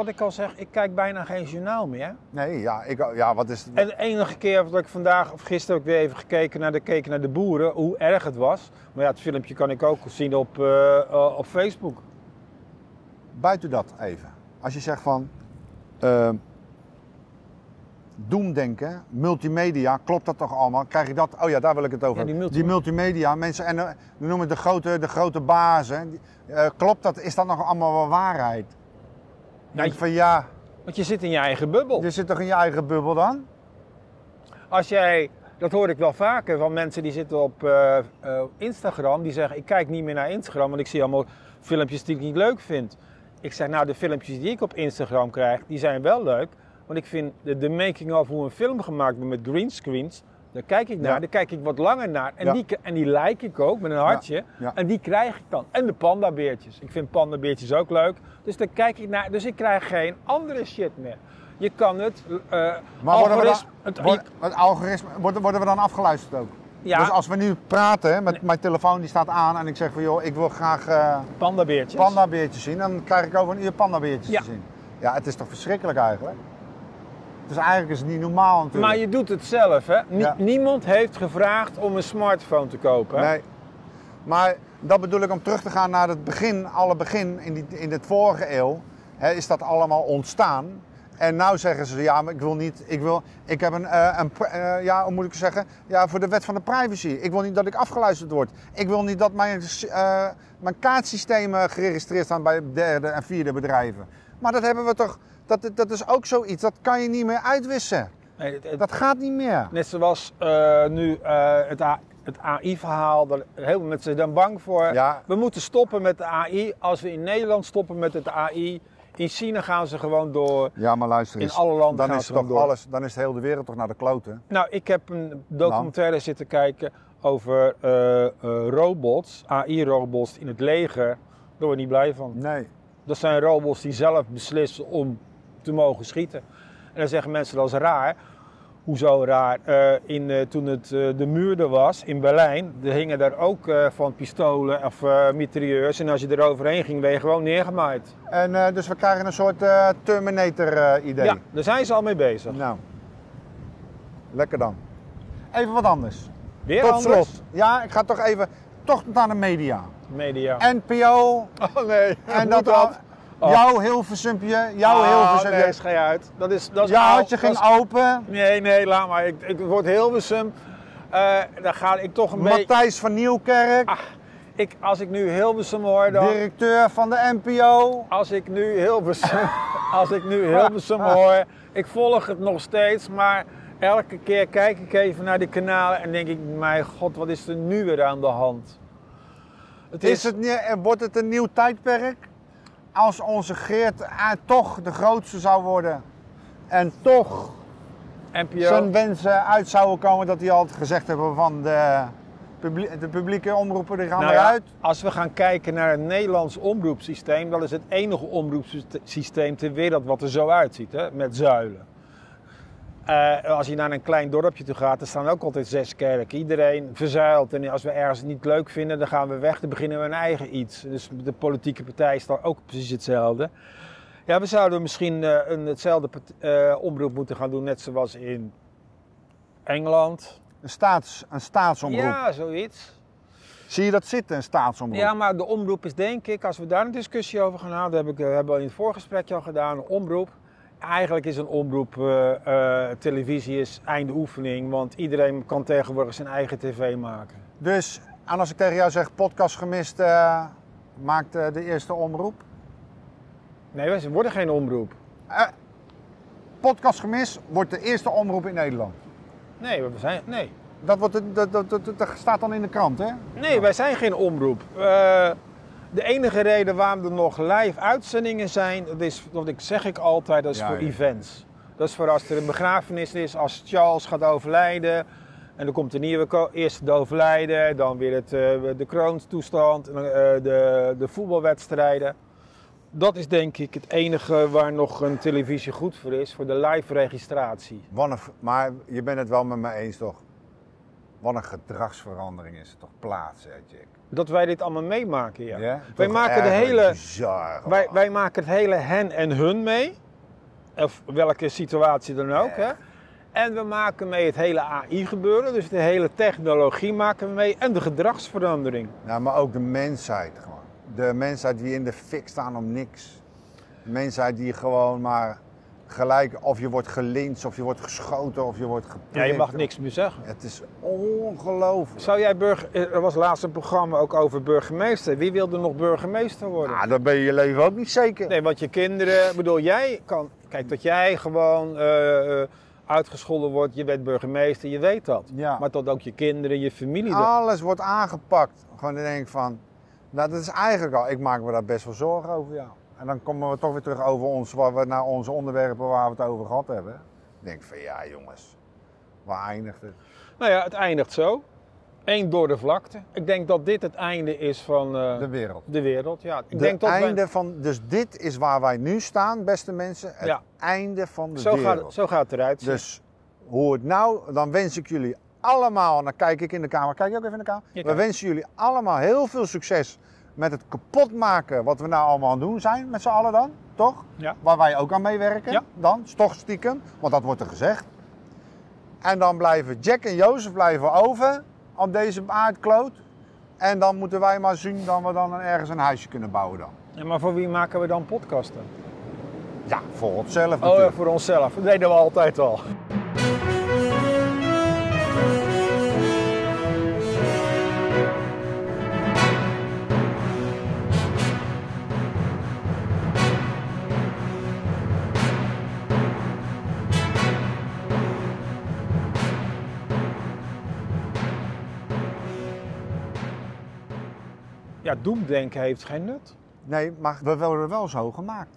wat ik al zeg, ik kijk bijna geen journaal meer. Nee, ja, ik, ja wat is... En de enige keer dat ik vandaag of gisteren ook weer even gekeken naar de, keken naar de boeren, hoe erg het was. Maar ja, het filmpje kan ik ook zien op, eh, eh, op Facebook. Buiten dat even. Als je zegt van... eh, doemdenken, multimedia, klopt dat toch allemaal? Krijg je dat? Oh ja, daar wil ik het over Ja, die multimedia, mensen, en eh, we noemen het de grote, de grote bazen. Klopt dat? Is dat nog allemaal wel waarheid? Nou, Denk van ja, Want je zit in je eigen bubbel. je zit toch in je eigen bubbel dan? Als jij, dat hoor ik wel vaker van mensen die zitten op eh, eh, Instagram, die zeggen: Ik kijk niet meer naar Instagram, want ik zie allemaal filmpjes die ik niet leuk vind. Ik zeg: Nou, de filmpjes die ik op Instagram krijg, die zijn wel leuk. Want ik vind de, de making of hoe een film gemaakt wordt met greenscreens, daar kijk ik naar, daar kijk ik wat langer naar. En, die, en die like ik ook met een hartje. En die krijg ik dan. En de pandabeertjes. Ik vind pandabeertjes ook leuk. Dus daar kijk ik naar. Dus ik krijg geen andere shit meer. Je kan het. eh Maar worden we dan, het- word- het algoritme, worden, worden we dan afgeluisterd ook? Ja. Dus als we nu praten, met mijn telefoon die staat aan en ik zeg van joh, ik wil graag eh Pandabeertjes. pandabeertjes zien, dan krijg ik over een uur pandabeertjes Ja. te zien. Ja, het is toch verschrikkelijk eigenlijk? Dus eigenlijk is het niet normaal natuurlijk. Maar je doet het zelf, hè? Ja. Niemand heeft gevraagd om een smartphone te kopen. hè? Nee. Maar dat bedoel ik om terug te gaan naar het begin, alle begin in, die, in de vorige eeuw, hè, is dat allemaal ontstaan. En nou zeggen ze, ja, maar ik wil niet, ik wil, ik heb een, eh, een eh, ja, hoe moet ik zeggen, ja, voor de wet van de privacy. Ik wil niet dat ik afgeluisterd word. Ik wil niet dat mijn, eh, mijn kaartsystemen geregistreerd staan bij derde en vierde bedrijven. Maar dat hebben we toch, dat, dat is ook zoiets, dat kan je niet meer uitwissen. Nee, het- het- Dat gaat niet meer. net zoals eh, nu eh, het, het AI-verhaal. Daar heel veel mensen zijn dan bang voor. Ja. We moeten stoppen met de AI. Als we in Nederland stoppen met het AI, in China gaan ze gewoon door. Ja, maar luister In eens. alle landen dan gaan is ze toch door. alles, dan is de hele wereld toch naar de kloten. Nou, ik heb een documentaire zitten kijken over eh, robots, AI-robots in het leger. Daar word ik niet blij van. Nee. Dat zijn robots die zelf beslissen om te mogen schieten. En dan zeggen mensen dat is raar. Hoezo raar? Eh, in, eh, toen het, eh, de muur er was in Berlijn, er hingen daar ook van pistolen of mitrailleurs. En als je er overheen ging, ben je gewoon neergemaaid. En dus we krijgen een soort Terminator-idee. Ja, daar zijn ze al mee bezig. Nou, lekker dan. Even wat anders. Weer Tot anders? slot. Ja, ik ga toch even toch naar de media. Media. NPO oh nee, en dat, al- Oh. jouw Hilversumpje, jouw Ah, Hilversumpje. nee, schei uit. Dat is, dat is ja, oud. had je Dat ging is- open. Nee, nee, laat maar. Ik, ik word Hilversum. Eh daar ga ik toch een beetje... Matthijs van Nieuwkerk, Ah, ik, als ik nu Hilversum hoor, dan... directeur van de NPO. Als ik nu Hilversum, als ik nu Hilversum hoor, ik volg het nog steeds, maar elke keer kijk ik even naar die kanalen en denk ik, mijn god, wat is er nu weer aan de hand? Het Is het, eh, wordt het een nieuw tijdperk? Als onze Geert eh, toch de grootste zou worden en toch NPO. zijn wensen uit zouden komen dat hij altijd gezegd hebben van de, publie- de publieke omroepen die gaan Nou ja, eruit. als we gaan kijken naar het Nederlands omroepsysteem, dat is het enige omroepsysteem ter wereld wat er zo uitziet, hè, met zuilen. Eh, als je naar een klein dorpje toe gaat, er staan ook altijd zes kerken. Iedereen verzuilt. En als we ergens niet leuk vinden, dan gaan we weg. Dan beginnen we een eigen iets. Dus de politieke partij is daar ook precies hetzelfde. Ja, we zouden misschien eh, een, hetzelfde eh, omroep moeten gaan doen, net zoals in Engeland. Een, staats, een staatsomroep. Ja, zoiets. Zie je dat zitten, een staatsomroep? Ja, maar de omroep is denk ik, als we daar een discussie over gaan houden, dat heb ik, hebben we in het voorgesprekje al gedaan, een omroep. Eigenlijk is een omroep, eh, eh, televisie is einde oefening, want iedereen kan tegenwoordig zijn eigen tv maken. Dus, en als ik tegen jou zeg podcast gemist, eh, maakt de eerste omroep. Nee, wij worden geen omroep. Podcast gemist wordt de eerste omroep in Nederland. Nee, we zijn, nee. Dat, wordt, dat, dat, dat staat dan in de krant, hè? nee, wij zijn geen omroep. De enige reden waarom er nog live uitzendingen zijn, dat, is, dat ik, zeg ik altijd, dat is Ja, voor ja. events. Dat is voor als er een begrafenis is, als Charles gaat overlijden. En dan komt een nieuwe, eerst de overlijden, dan weer het, eh, de kroontoestand, eh, de, de voetbalwedstrijden. Dat is denk ik het enige waar nog een televisie goed voor is, voor de live registratie. Maar je bent het wel met me eens, toch? Wat een gedragsverandering is er toch plaats, hè, Jack? Dat wij dit allemaal meemaken, ja. Ja? Wij maken de hele- Bizar. Wij, wij maken het hele hen en hun mee. Of welke situatie dan ook. Hè? En we maken mee het hele AI gebeuren. Dus de hele technologie maken we mee. En de gedragsverandering. Ja, maar ook de mensheid gewoon. De mensheid die in de fik staan om niks. De mensheid die gewoon maar gelijk, of je wordt gelinst, of je wordt geschoten, of je wordt geprikt. Ja, je mag niks meer zeggen. Het is ongelooflijk. Zou jij burger... Er was laatst een programma ook over burgemeester. Wie wilde nog burgemeester worden? Nou, dan ben je je leven ook niet zeker. Nee, want je kinderen... Ik bedoel, jij kan... Kijk, dat jij gewoon eh, eh, uitgescholden wordt. Je bent burgemeester, je weet dat. Ja. Maar tot ook je kinderen, je familie. dat- Alles wordt aangepakt. Gewoon denk ik van, nou dat is eigenlijk al, ik maak me daar best wel zorgen over jou. En dan komen we toch weer terug over ons, waar we, naar onze onderwerpen waar we het over gehad hebben. Ik denk van ja jongens, waar eindigt het? Nou ja, het eindigt zo. Eén door de vlakte. Ik denk dat dit het einde is van eh, De wereld. de wereld. Ja, ik De denk dat wij- einde van, dus dit is waar wij nu staan, beste mensen. Het Ja. einde van de zo, wereld. gaat, zo gaat het eruit. zien. Dus hoe het nou, dan wens ik jullie allemaal, dan kijk ik in de kamer, kijk je ook even in de kamer? We wensen jullie allemaal heel veel succes met het kapotmaken wat we nou allemaal aan het doen zijn, met z'n allen dan, toch? Ja. Waar wij ook aan meewerken, Ja. dan, toch stiekem, want dat wordt er gezegd. En dan blijven Jack en Jozef blijven over op deze aardkloot. En dan moeten wij maar zien dat we dan ergens een huisje kunnen bouwen dan. Ja, maar voor wie maken we dan podcasten? Ja, voor onszelf Oh, ja, natuurlijk. voor onszelf. Dat deden we altijd al. Ja, doemdenken heeft geen nut. Nee, maar we worden wel zo gemaakt.